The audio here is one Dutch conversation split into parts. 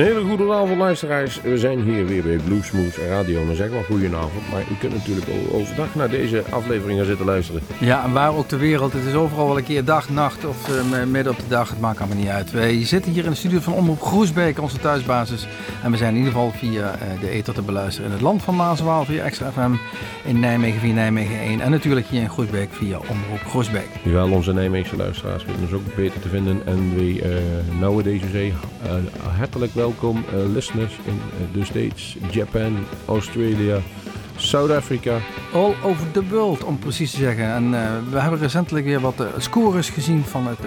Een hele goede avond luisteraars. We zijn hier weer bij Bluesmoes Radio. Dan zeggen we goedenavond. Maar u kunt natuurlijk overdag naar deze afleveringen zitten luisteren. Ja, en waar ook ter wereld. Het is overal wel een keer dag, nacht of uh, midden op de dag. Het maakt allemaal niet uit. Wij zitten hier in de studio van Omroep Groesbeek, onze thuisbasis. En we zijn in ieder geval via uh, de ether te beluisteren in het land van Maaswaal via Extra FM. In Nijmegen via Nijmegen 1. En natuurlijk hier in Groesbeek via Omroep Groesbeek. Jawel, onze Nijmeegse luisteraars weten ons ook beter te vinden. En we uh, nou deze zee hartelijk welkom uh, listeners in uh, the States, Japan, Australia, South Africa. All over the world, om precies te zeggen. En uh, we hebben recentelijk weer wat scores gezien van het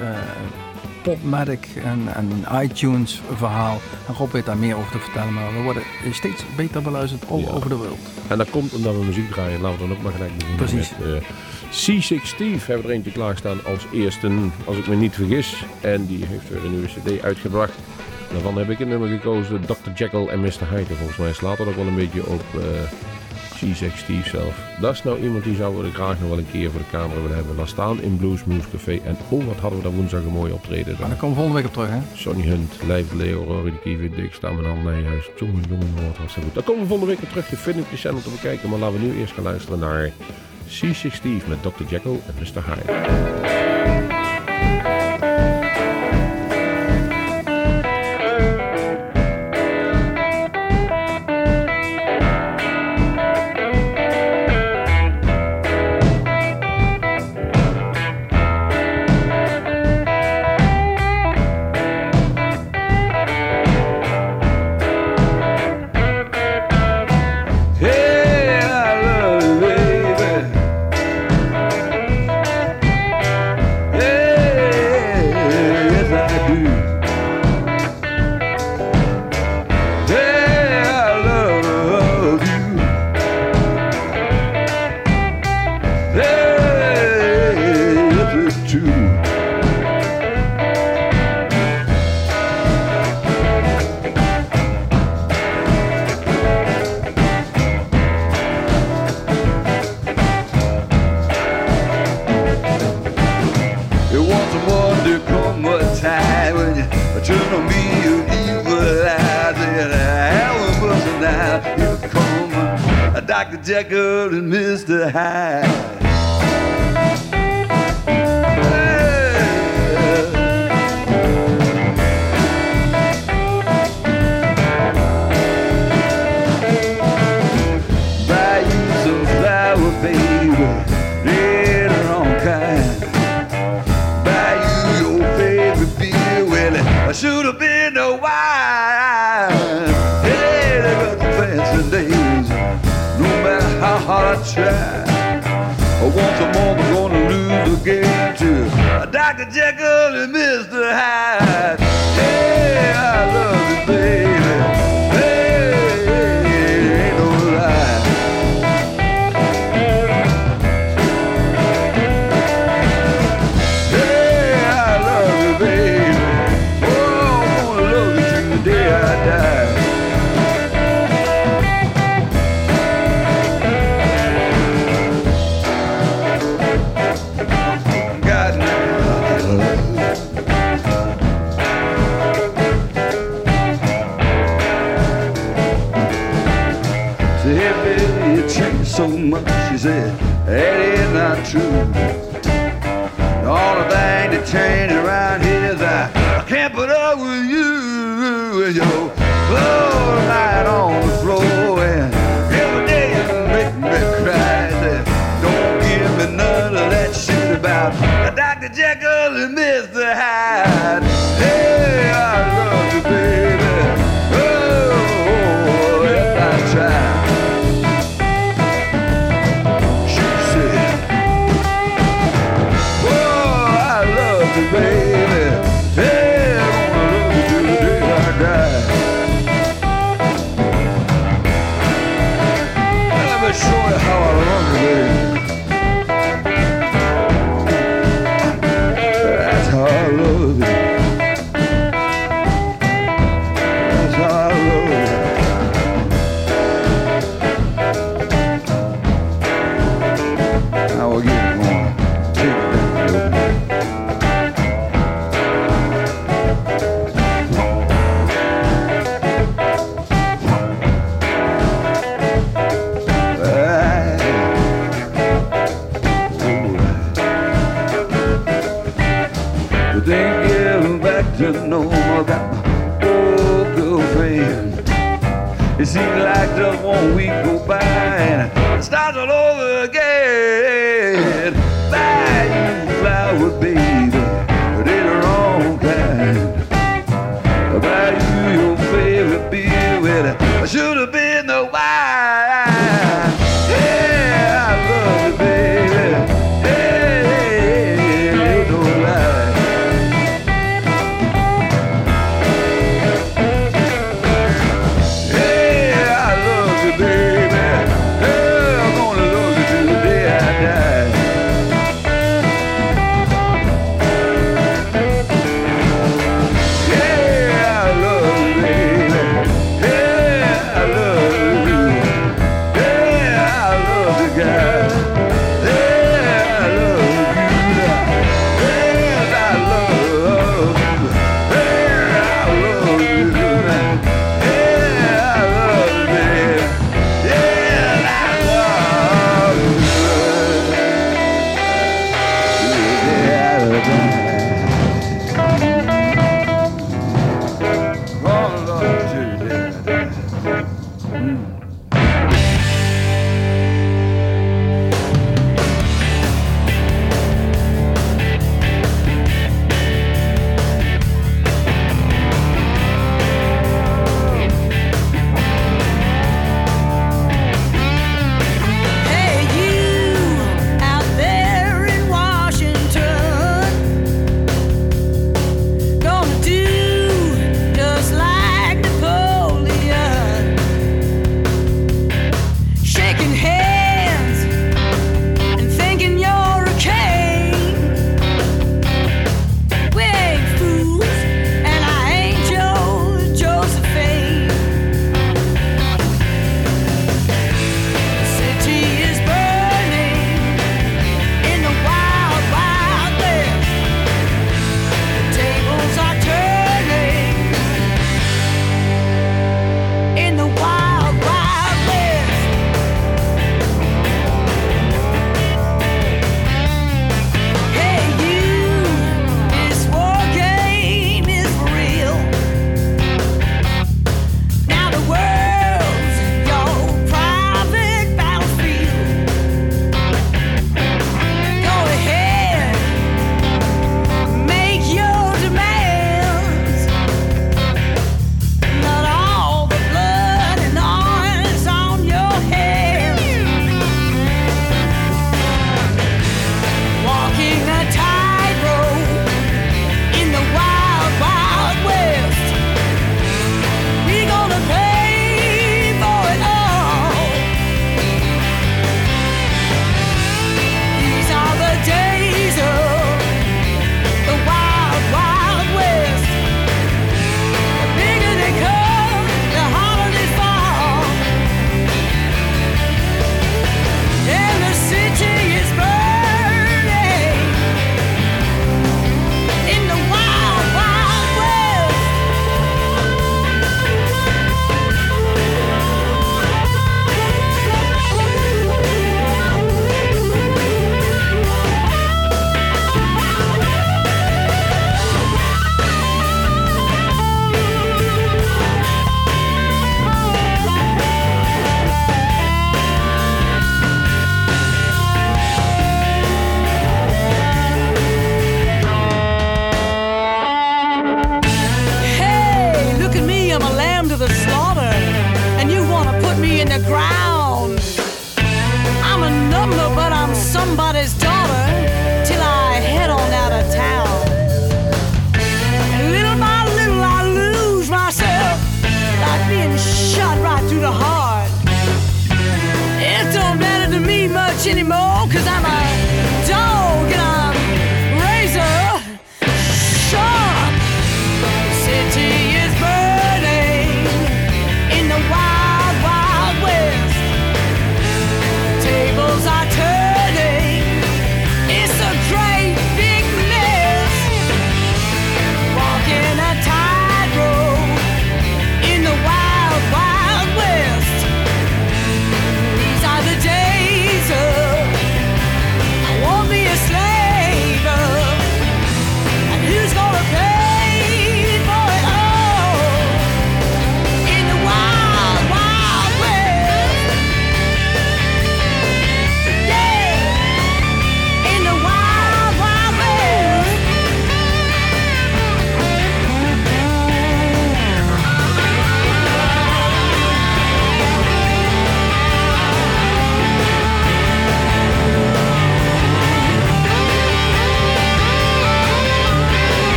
Popmatic en, en iTunes verhaal. En Rob weet daar meer over te vertellen, maar we worden steeds beter beluisterd all ja. over the world. En dat komt omdat we muziek draaien. Laten we dan ook maar gelijk beginnen Precies. met... C6 Steve hebben we er eentje klaarstaan als eerste, als ik me niet vergis. En die heeft weer een nieuwe cd uitgebracht. Daarvan heb ik een nummer gekozen, Dr. Jekyll en Mr. Hyde. Volgens mij slaat dat ook wel een beetje op uh, G6 Steve zelf. Dat is nou iemand die zouden we graag nog wel een keer voor de camera willen hebben. Laat staan in Blues Moose Café. En oh, wat hadden we daar woensdag een mooi optreden. Dan komen we volgende week op terug, hè? Sonny Hunt, Lijf Leo, Rory de Kiever, Dick, Staan en Nijhuis. Jongen, jongen, wat was dat goed. Dan komen we volgende week op terug de filmpjes channel te bekijken. Maar laten we nu eerst gaan luisteren naar C6 Steve met Dr. Jekyll en Mr. Hyde.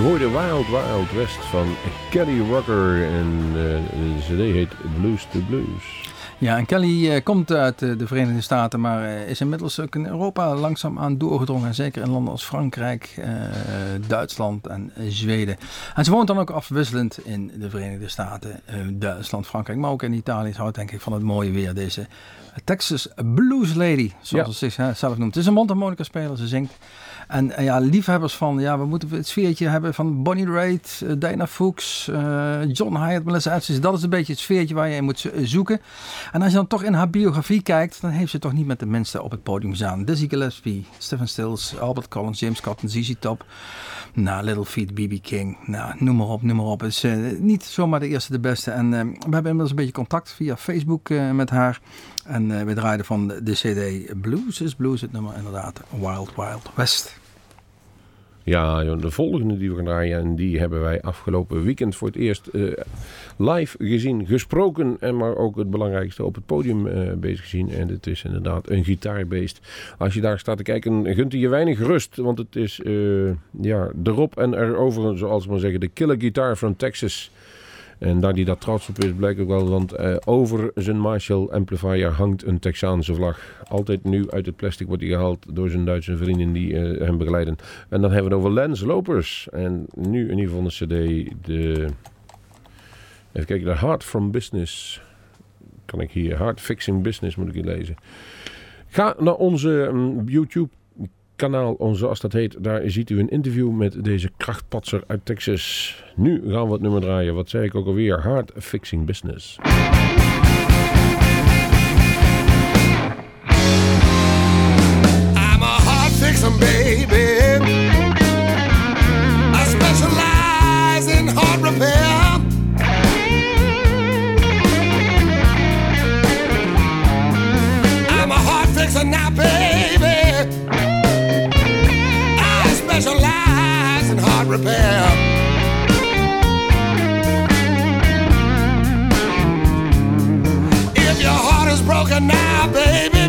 Jullie hoorden Wild Wild West van Kelly Rocker en uh, de cd heet Blues to Blues. Ja, en Kelly uh, komt uit uh, de Verenigde Staten, maar uh, is inmiddels ook in Europa langzaam aan doorgedrongen. Zeker in landen als Frankrijk, Duitsland en Zweden. En ze woont dan ook afwisselend in de Verenigde Staten, Duitsland, Frankrijk, maar ook in Italië. Ze houdt denk ik van het mooie weer, deze Texas Blues Lady, zoals ja. ze zichzelf noemt. Het is een mondharmonica speler, ze zingt. En, ja, liefhebbers van, ja, we moeten het sfeertje hebben van Bonnie Raitt, uh, Dana Fuchs, uh, John Hyatt, Melissa Etheridge. Dat is een beetje het sfeertje waar je in moet zoeken. En als je dan toch in haar biografie kijkt, dan heeft ze toch niet met de minste op het podium staan. Dizzy Gillespie, Stephen Stills, Albert Collins, James Cotton, ZZ Top. Nou, Little Feet, B.B. King. Nou, noem maar op, noem maar op. Het is niet zomaar de eerste, de beste. En we hebben inmiddels een beetje contact via Facebook met haar. En we draaiden van de CD Blues is Blues, het nummer inderdaad Wild Wild West. Ja, de volgende die we gaan draaien, en die hebben wij afgelopen weekend voor het eerst uh, live gezien, gesproken en maar ook het belangrijkste op het podium uh, bezig gezien. En het is inderdaad een gitaarbeest. Als je daar staat te kijken, gunt hij je weinig rust, want het is uh, ja, erop en erover, zoals we maar zeggen, de killer guitar from Texas. En daar hij dat trots op is, blijkt ook wel, want uh, over zijn Marshall amplifier hangt een Texaanse vlag. Altijd nu uit het plastic wordt hij gehaald door zijn Duitse vrienden die uh, hem begeleiden. En dan hebben we het over Lens Lopers. En nu in ieder geval de cd, de... Even kijken, de Heart from Business. Kan ik hier, Heart Fixing Business moet ik lezen. Ga naar onze um, YouTube kanaal, zoals dat heet. Daar ziet u een interview met deze krachtpatser uit Texas. Nu gaan we het nummer draaien. Wat zei ik ook alweer? Hard Fixing Business. I'm a hard baby. I specialize in hard repair. I'm a hard fixer now, repair. If your heart is broken now, baby,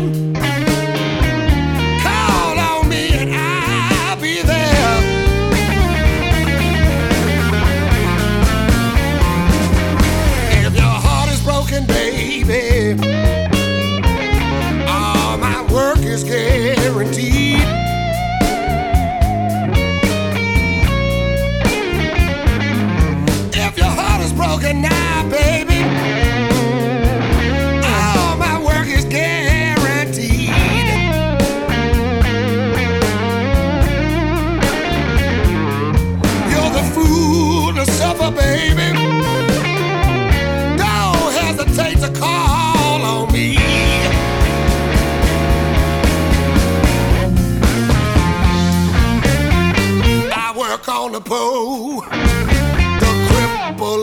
On the pole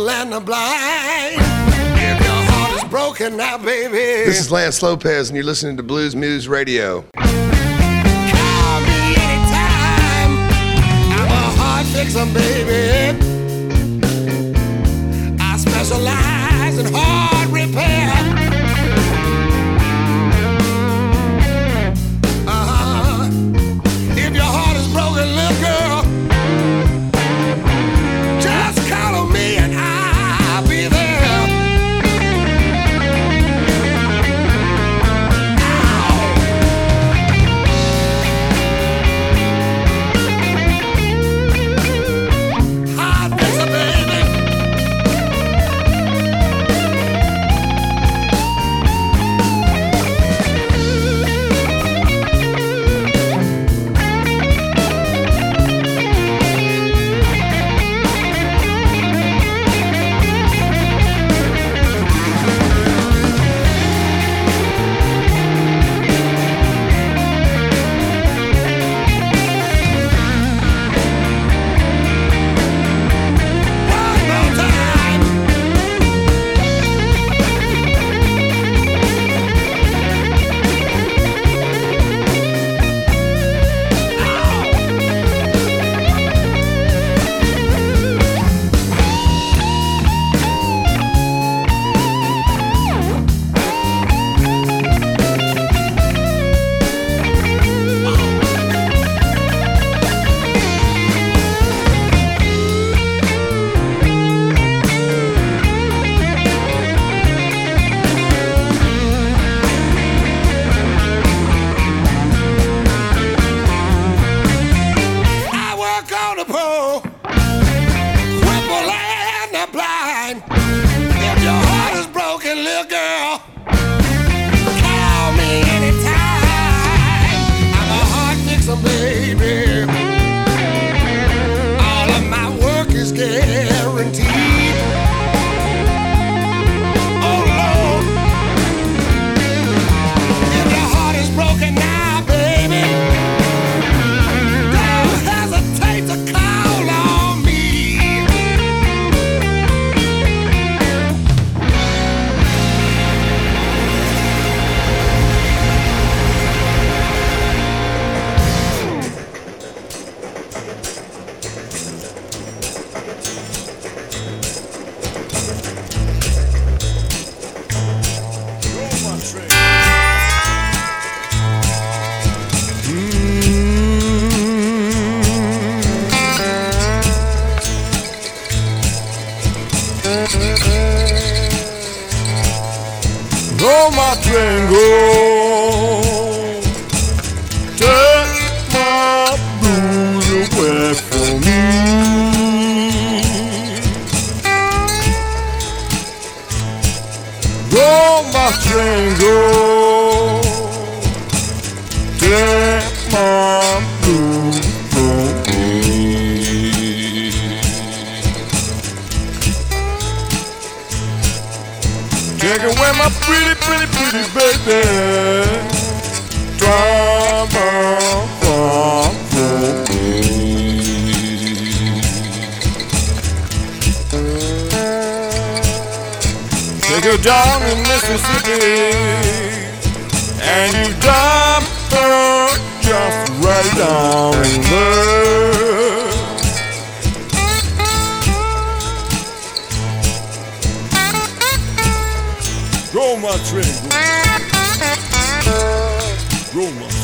and the blind. If your heart is broken now, baby. This is Lance Lopez, and you're listening to Blues News Radio. Call me anytime. I'm a heart fixer, baby. I specialize Cause you're down in Mississippi And you dumped her just right down there. Grow my tree. Grow my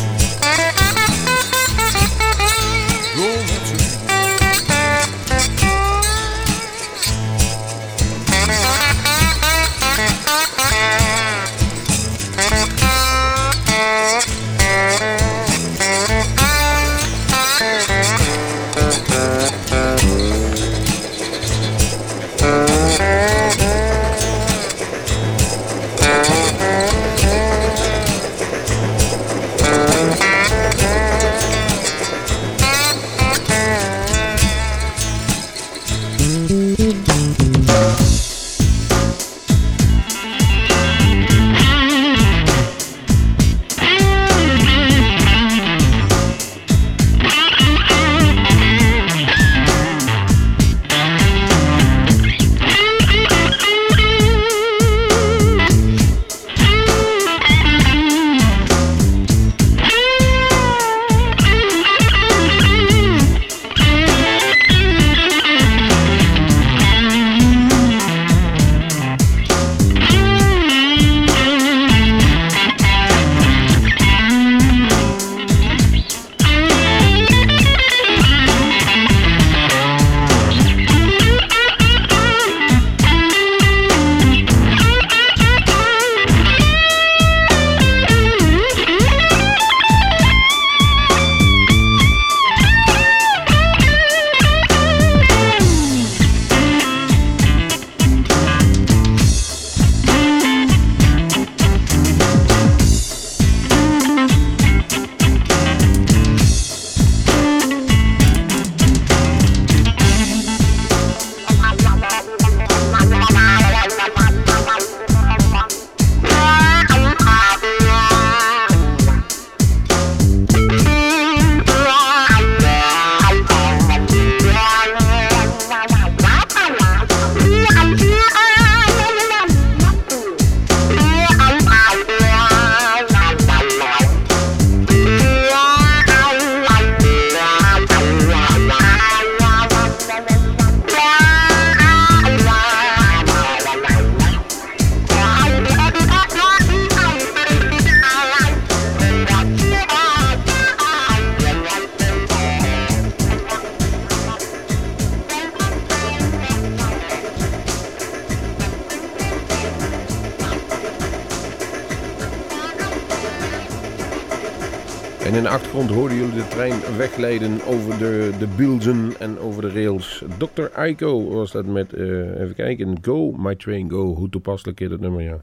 Aiko was dat met, eh, even kijken, Go, My Train Go. Hoe toepasselijk is dat nummer, ja.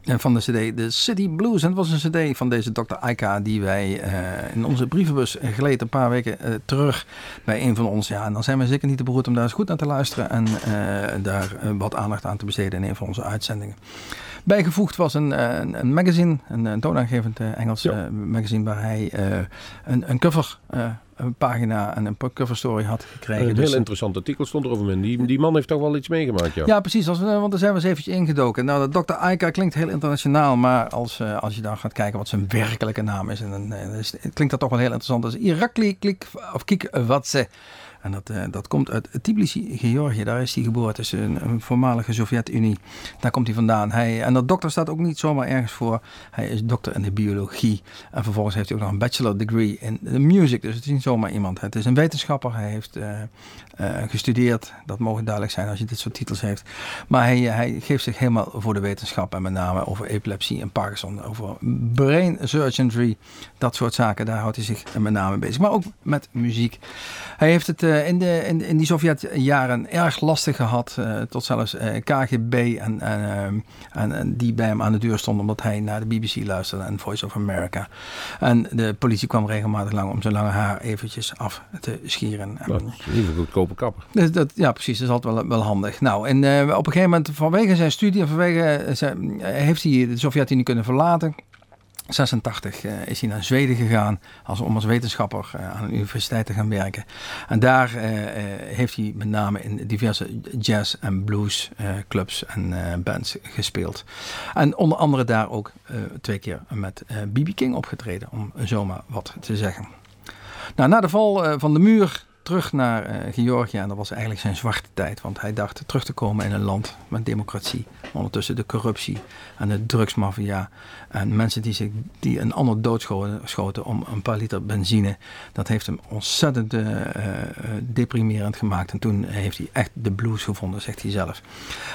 En van de CD de City Blues. En het was een CD van deze Dr. Aika die wij eh, in onze brievenbus geleed een paar weken eh, terug bij een van ons. Ja, en dan zijn we zeker niet te beroerd om daar eens goed naar te luisteren en daar wat aandacht aan te besteden in een van onze uitzendingen. Bijgevoegd was een, eh, een, een magazine, een, een toonaangevend eh, Engels Ja. eh, magazine waar hij een, een cover een pagina en een cover story had gekregen. Een Dus, heel interessant artikel stond er over hem. Die, die man heeft toch wel iets meegemaakt, ja. ja, precies. Als we, want daar zijn we eens eventjes ingedoken. Nou, de Dr. Aika klinkt heel internationaal, maar als, als je dan gaat kijken wat zijn werkelijke naam is, en dan, klinkt dat toch wel heel interessant. Dat is Irakli Klik of Kikwatse. En dat, eh, dat komt uit Tbilisi, Georgië. Daar is hij geboren. Het is een, voormalige Sovjet-Unie. Daar komt hij vandaan. Hij, en dat dokter staat ook niet zomaar ergens voor. Hij is dokter in de biologie. En vervolgens heeft hij ook nog een bachelor degree in de music. Dus het is niet zomaar iemand. Het is een wetenschapper. Hij heeft eh, eh, gestudeerd. Dat mogen duidelijk zijn als je dit soort titels heeft. Maar hij, hij geeft zich helemaal voor de wetenschap. En met name over epilepsie en Parkinson. Over brain surgery. Dat soort zaken. Daar houdt hij zich met name bezig. Maar ook met muziek. Hij heeft het eh, in, de, in, in die Sovjetjaren erg lastig gehad. eh, tot zelfs eh, KGB en, en, ehm, en, en die bij hem aan de deur stonden. Omdat hij naar de BBC luisterde en Voice of America. En de politie kwam regelmatig lang om zijn lange haar eventjes af te scheren. Dat is een goedkope kapper. dus dat, ja, precies. Dat is altijd wel, wel handig. Nou, en op een gegeven moment, vanwege zijn studie en vanwege zijn, heeft hij de Sovjet-Unie kunnen verlaten. 86 eh, is hij naar Zweden gegaan als, om als wetenschapper eh, aan een universiteit te gaan werken. En daar eh, heeft hij met name in diverse jazz- en blues eh, clubs en bands gespeeld. En onder andere daar ook twee keer met B.B. King opgetreden, om zomaar wat te zeggen. Nou, na de val van de muur terug naar Georgië. En dat was eigenlijk zijn zwarte tijd. Want hij dacht terug te komen in een land met democratie. Ondertussen de corruptie en de drugsmafia. En mensen die, zich, die een ander doodschoten schoten om een paar liter benzine. Dat heeft hem ontzettend eh, eh, deprimerend gemaakt. En toen heeft hij echt de blues gevonden, zegt hij zelf.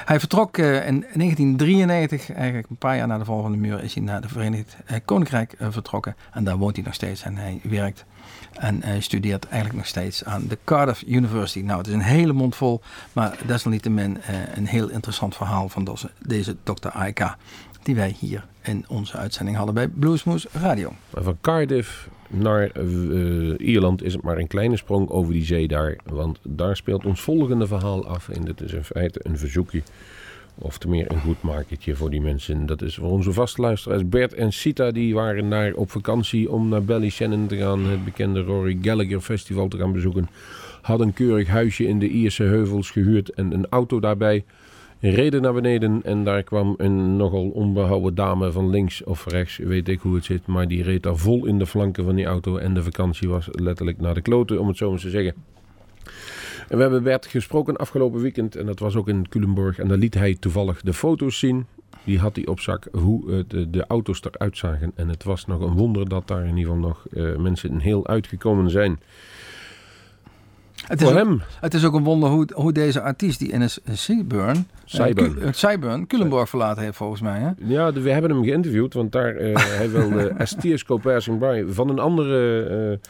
Hij vertrok eh, in 1993, eigenlijk een paar jaar na de val van de muur, is hij naar de Verenigd Koninkrijk vertrokken. En daar woont hij nog steeds en hij werkt en studeert eigenlijk nog steeds aan de Cardiff University. Nou, het is een hele mond vol, maar desalniettemin eh, een heel interessant verhaal van deze, deze Dr. Aika. Die wij hier in onze uitzending hadden bij Bluesmoose Radio. Van Cardiff naar eh, Ierland is het maar een kleine sprong over die zee daar. Want daar speelt ons volgende verhaal af. En dit is in feite een verzoekje. Of te meer een goed marketje voor die mensen. Dat is voor onze vaste luisteraars. Bert en Sita die waren daar op vakantie om naar Ballyshannon te gaan. Het bekende Rory Gallagher Festival te gaan bezoeken. Hadden een keurig huisje in de Ierse heuvels gehuurd en een auto daarbij. Reden naar beneden en daar kwam een nogal onbehouden dame van links of rechts, weet ik hoe het zit. Maar die reed daar vol in de flanken van die auto en de vakantie was letterlijk naar de kloten, om het zo maar te zeggen. En we hebben Bert gesproken afgelopen weekend en dat was ook in Culemborg. En daar liet hij toevallig de foto's zien. Die had hij op zak hoe eh, de, de auto's eruit zagen. En het was nog een wonder dat daar in ieder geval nog eh, mensen heel uitgekomen zijn. Het is, Voor ook, hem, het is ook een wonder hoe, hoe deze artiest die in een Seaburn, Cyburn. uh, Cyburn, Culemborg verlaten heeft volgens mij. Hè? Ja, de- we hebben hem geïnterviewd, want daar eh hij wilde Estiers Passing By van een andere, eh,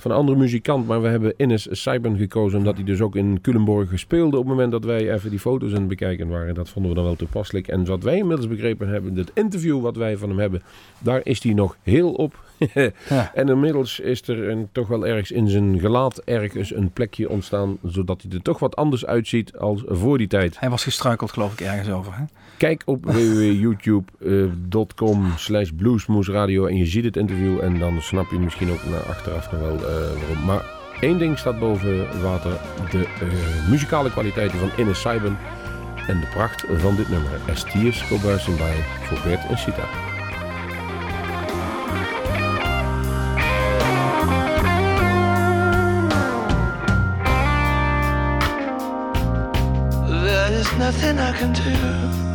van een andere muzikant. Maar we hebben Ines Seiben gekozen, omdat hij dus ook in Culemborg speelde op het moment dat wij even die foto's aan het bekijken waren. Dat vonden we dan wel toepasselijk. En wat wij inmiddels begrepen hebben, het interview wat wij van hem hebben, daar is hij nog heel op. Ja. En inmiddels is er een, toch wel ergens in zijn gelaat ergens een plekje ontstaan, zodat hij er toch wat anders uitziet als voor die tijd. Hij was gestruikeld geloof ik ergens over. Hè? Kijk op www.youtube.com slash bluesmoesradio en je ziet het interview en dan snap je misschien ook naar achteraf nog wel eh, waarom. Maar één ding staat boven water. De eh, muzikale kwaliteiten van Ines Seiben en de pracht van dit nummer. Estiers Cobuising bij voor Bert en Sita. Nothing I can do.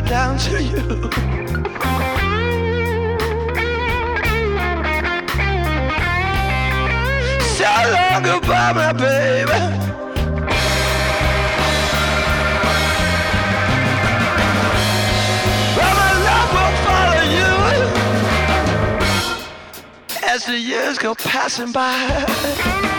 It down to you. So long goodbye, my baby. As the years go passing by.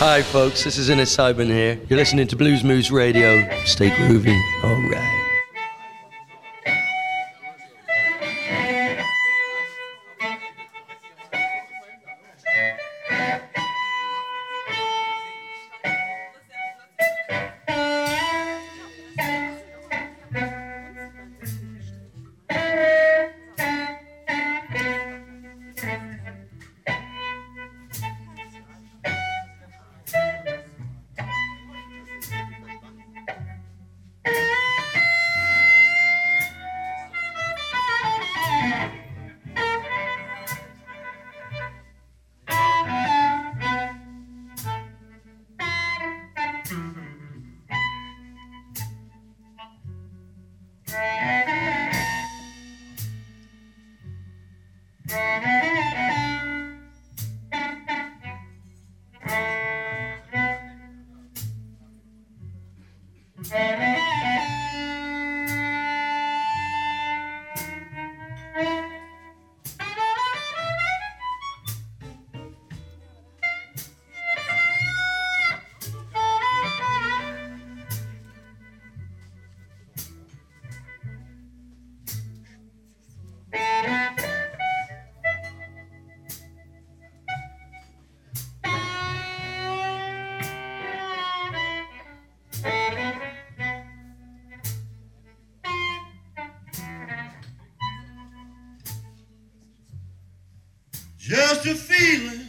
Hi, folks. This is Innes Simon here. You're listening to Blues Moose Radio. Stay groovy. All right. Just a feeling.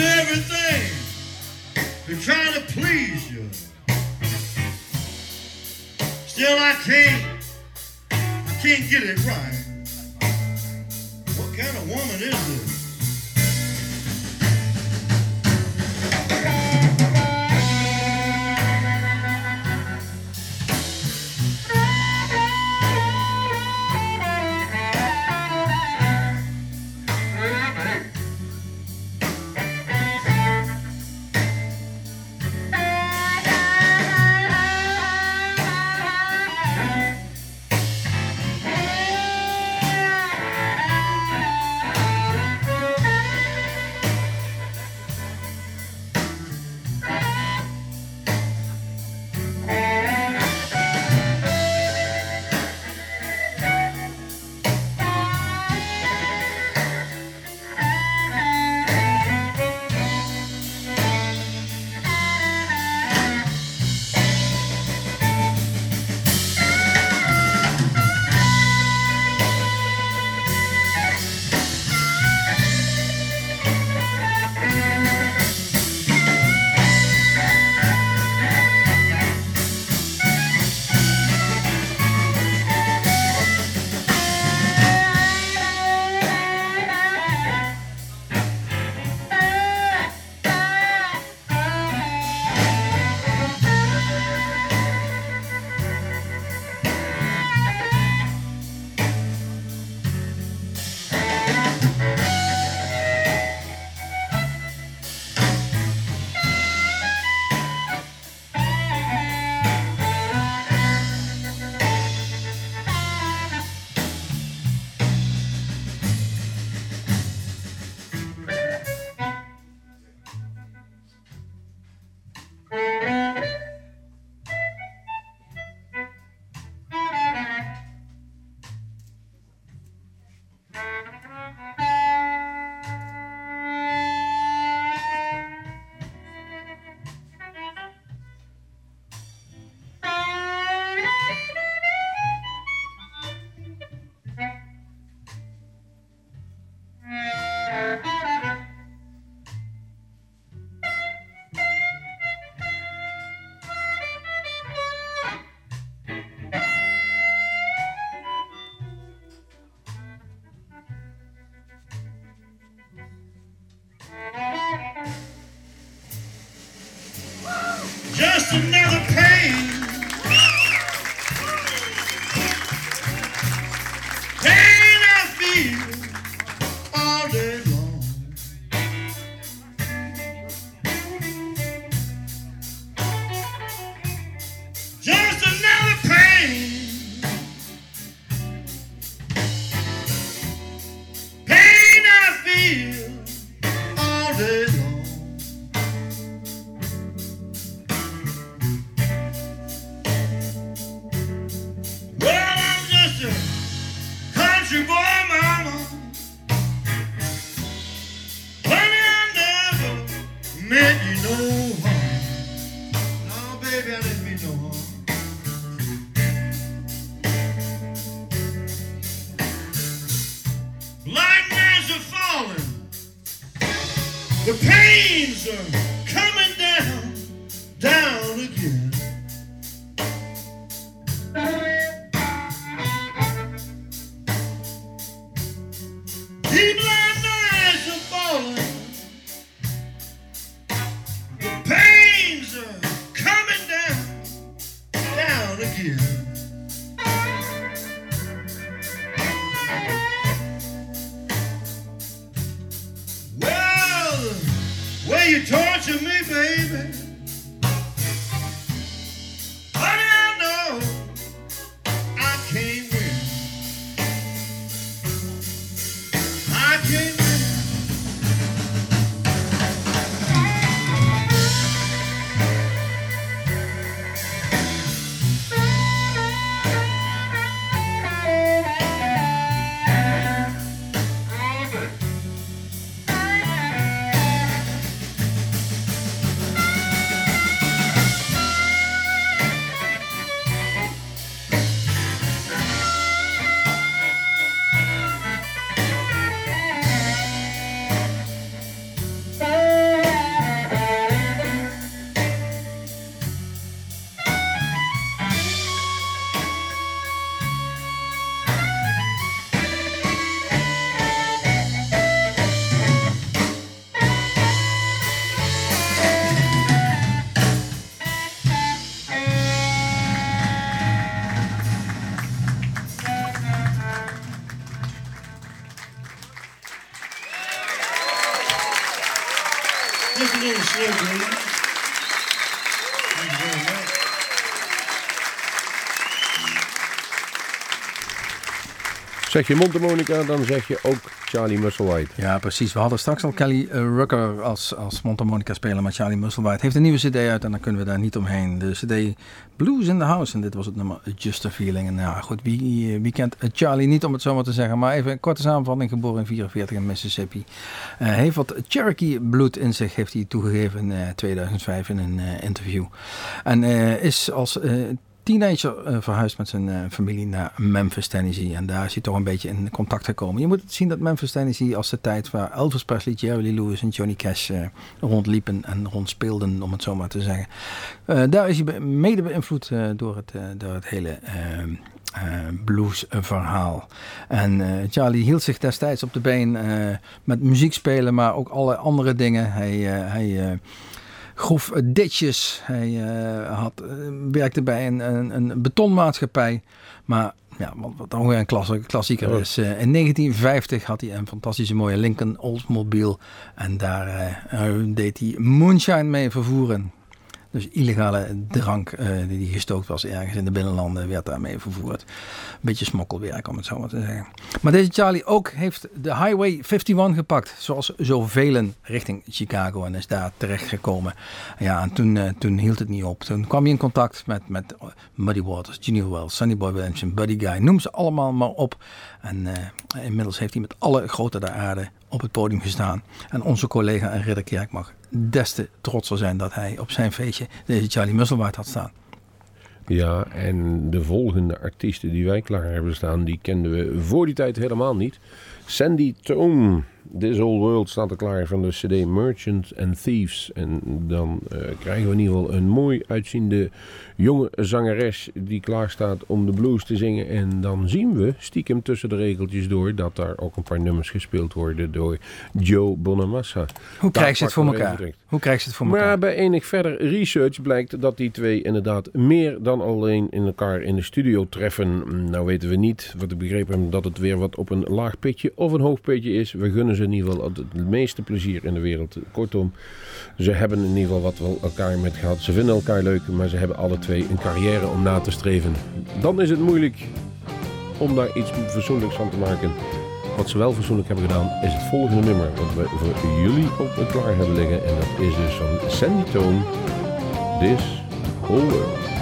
Everything to try to please you. Still I can't, I can't get it right. What kind of woman is this? The pains are Zeg je mondharmonica, dan zeg je ook Charlie Musselwhite. Ja, precies. We hadden straks al Kelly eh, Rucker als, als mondharmonica speler, maar Charlie Musselwhite heeft een nieuwe cd uit en dan kunnen we daar niet omheen. De cd Blues in the House en dit was het nummer Just a Feeling. En ja, goed, wie, eh, wie kent eh, Charlie niet om het zo maar te zeggen, maar even een korte samenvatting. Geboren in 44 in Mississippi. Heeft wat Cherokee bloed in zich, heeft hij toegegeven in eh, 2005 in een interview. En is als teenager eh, verhuisd met zijn eh, familie naar Memphis, Tennessee. En daar is hij toch een beetje in contact gekomen. Je moet zien dat Memphis, Tennessee als de tijd waar Elvis Presley, Jerry Lewis en Johnny Cash eh, rondliepen en rondspeelden, om het zo maar te zeggen. Daar is hij mede beïnvloed door, het, door het hele eh, bluesverhaal. En Charlie hield zich destijds op de been met muziek spelen, maar ook alle andere dingen. Hij, hij groef ditjes. Hij eh, had, eh, werkte bij een, een, een betonmaatschappij. Maar ja, wat, wat dan weer een klassieker Ja. is. eh, in 1950 had hij een fantastische mooie Lincoln Oldsmobile. En daar deed hij moonshine mee vervoeren. Dus illegale drank eh, die gestookt was ergens in de binnenlanden werd daarmee vervoerd. Een beetje smokkelwerk om het zo maar te zeggen. Maar deze Charlie ook heeft de Highway 51 gepakt. Zoals zoveel richting Chicago en is daar terechtgekomen. Ja, en toen, eh, toen hield het niet op. Toen kwam hij in contact met, met Muddy Waters, Junior Wells, Sonny Boy Williamson, Buddy Guy. Noem ze allemaal maar op. En eh, inmiddels heeft hij met alle grote der aarde op het podium gestaan. En onze collega en Ridder mag des te trotser zijn dat hij op zijn feestje deze Charlie Musselwhite had staan. Ja, en de volgende artiesten die wij klaar hebben staan, die kenden we voor die tijd helemaal niet. Sandy Tone, This Whole World staat er klaar van de CD Merchant and Thieves. En dan eh, krijgen we in ieder geval een mooi uitziende jonge zangeres die klaar staat om de blues te zingen. En dan zien we stiekem tussen de regeltjes door dat daar ook een paar nummers gespeeld worden door Joe Bonamassa. Hoe krijg je het voor elkaar? Hoe krijg je het voor Maar elkaar? bij enig verder research blijkt dat die twee inderdaad meer dan alleen in elkaar in de studio treffen. Nou weten we niet, wat ik begrepen heb, dat het weer wat op een laag pitje of een hoog pitje is. We gunnen ze in ieder geval het meeste plezier in de wereld. Kortom, ze hebben in ieder geval wat wel elkaar met gehad. Ze vinden elkaar leuk, maar ze hebben alle twee een carrière om na te streven. Dan is het moeilijk om daar iets fatsoenlijks van te maken. Wat ze wel fatsoenlijk hebben gedaan is het volgende nummer wat we voor jullie op het klaar hebben liggen. En dat is dus van Sandy Tone, This Whole World.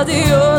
adiós.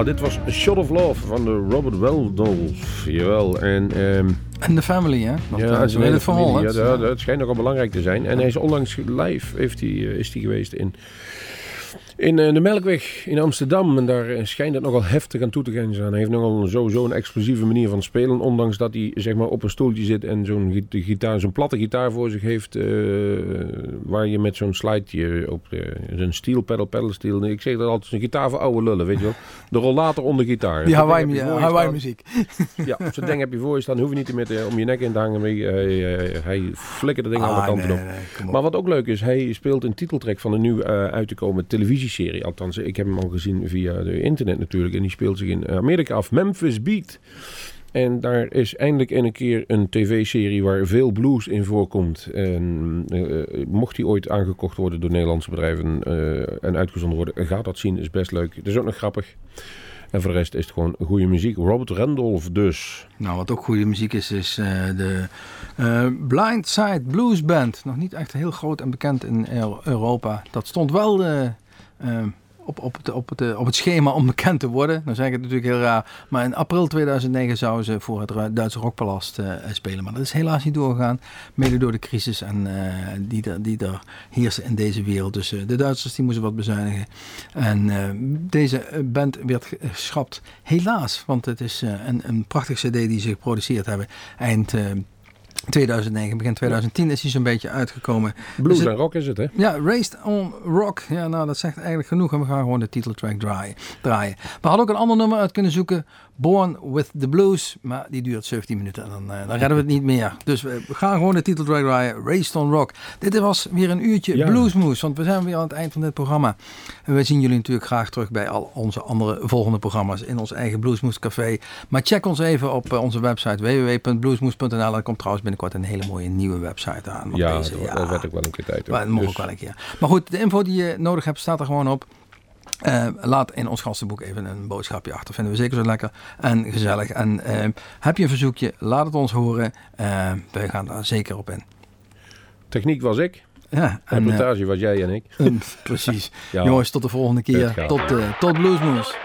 Ja, dit was A Shot of Love van de Robert Weldolf. Jawel, en... ehm, En de family, hè? Want, ja, ze het hè? Ja, dat, dat schijnt nogal belangrijk te zijn. En hij is onlangs live heeft hij, eh, is hij geweest in, in eh, de Melkweg in Amsterdam. En daar eh, schijnt het nogal heftig aan toe te gaan zijn. Hij heeft nogal sowieso een explosieve manier van spelen. Ondanks dat hij zeg maar, op een stoeltje zit en zo'n gi- gitaar, zo'n platte gitaar voor zich heeft. eh, waar je met zo'n slideje op de, zo'n steel pedal, pedal steel. Ik zeg dat altijd, een gitaar voor oude lullen, weet je wel. De rollator onder gitaar. Die ding Hawaii, je Hawaii muziek. Ja, zo'n ding heb je voor je staan. Hoef je niet met, eh, om je nek in te hangen. Mee. Hij, hij flikkert de dingen alle Ah, kanten nee, op. nee, kom op. Maar wat ook leuk is, hij speelt een titeltrack van een nieuw eh, uit te komen televisieserie. Althans, ik heb hem al gezien via de internet natuurlijk. En die speelt zich in Amerika af. Memphis Beat. En daar is eindelijk een keer een tv-serie waar veel blues in voorkomt. En eh, mocht die ooit aangekocht worden door Nederlandse bedrijven eh, en uitgezonden worden, ga dat zien. Is best leuk. Het is ook nog grappig. En voor de rest is het gewoon goede muziek. Robert Randolph dus. Nou, wat ook goede muziek is, is eh, de eh Blindside Blues Band. Nog niet echt heel groot en bekend in Eu- Europa. Dat stond wel eh, eh, op, op, het, op, het, eh, op het schema om bekend te worden. Dan zeg ik het natuurlijk heel raar. Maar in april 2009 zouden ze voor het Duitse Rockpalast eh, spelen. Maar dat is helaas niet doorgegaan. Mede door de crisis en, eh, die, er, die er heersen in deze wereld. Dus eh, de Duitsers die moesten wat bezuinigen. En deze band werd geschrapt. Helaas, want het is een, een prachtig cd die ze geproduceerd hebben. Eind... eh, 2009, begin 2010 is hij zo'n beetje uitgekomen. Blues Dus en rock is het, hè? ja, Raised on Rock. Ja, nou, dat zegt eigenlijk genoeg. En we gaan gewoon de titeltrack draaien. draaien. We hadden ook een ander nummer uit kunnen zoeken. Born with the Blues. Maar die duurt 17 minuten. En dan, eh, dan redden we het niet meer. Dus we gaan gewoon de titeltrack draaien. Raised on Rock. Dit was weer een uurtje Ja. Bluesmoes. Want we zijn weer aan het eind van dit programma. En we zien jullie natuurlijk graag terug bij al onze andere volgende programma's. In ons eigen Bluesmoes Café. Maar check ons even op eh, onze website www.bluesmoes.nl. Er komt trouwens binnenkort een hele mooie nieuwe website aan. Ja, deze, dat, dat werd ook wel een keer tijd. maar dat Dus- ook wel een keer. Maar goed, de info die je nodig hebt staat er gewoon op. Eh, laat in ons gastenboek even een boodschapje achter. Vinden we zeker zo lekker en gezellig. En eh, heb je een verzoekje, laat het ons horen. Eh wij gaan daar zeker op in. Techniek was ik. Ja, En eh, montage was jij en ik. precies. Ja. Jongens, tot de volgende keer. Tot, tot Bluesmoes.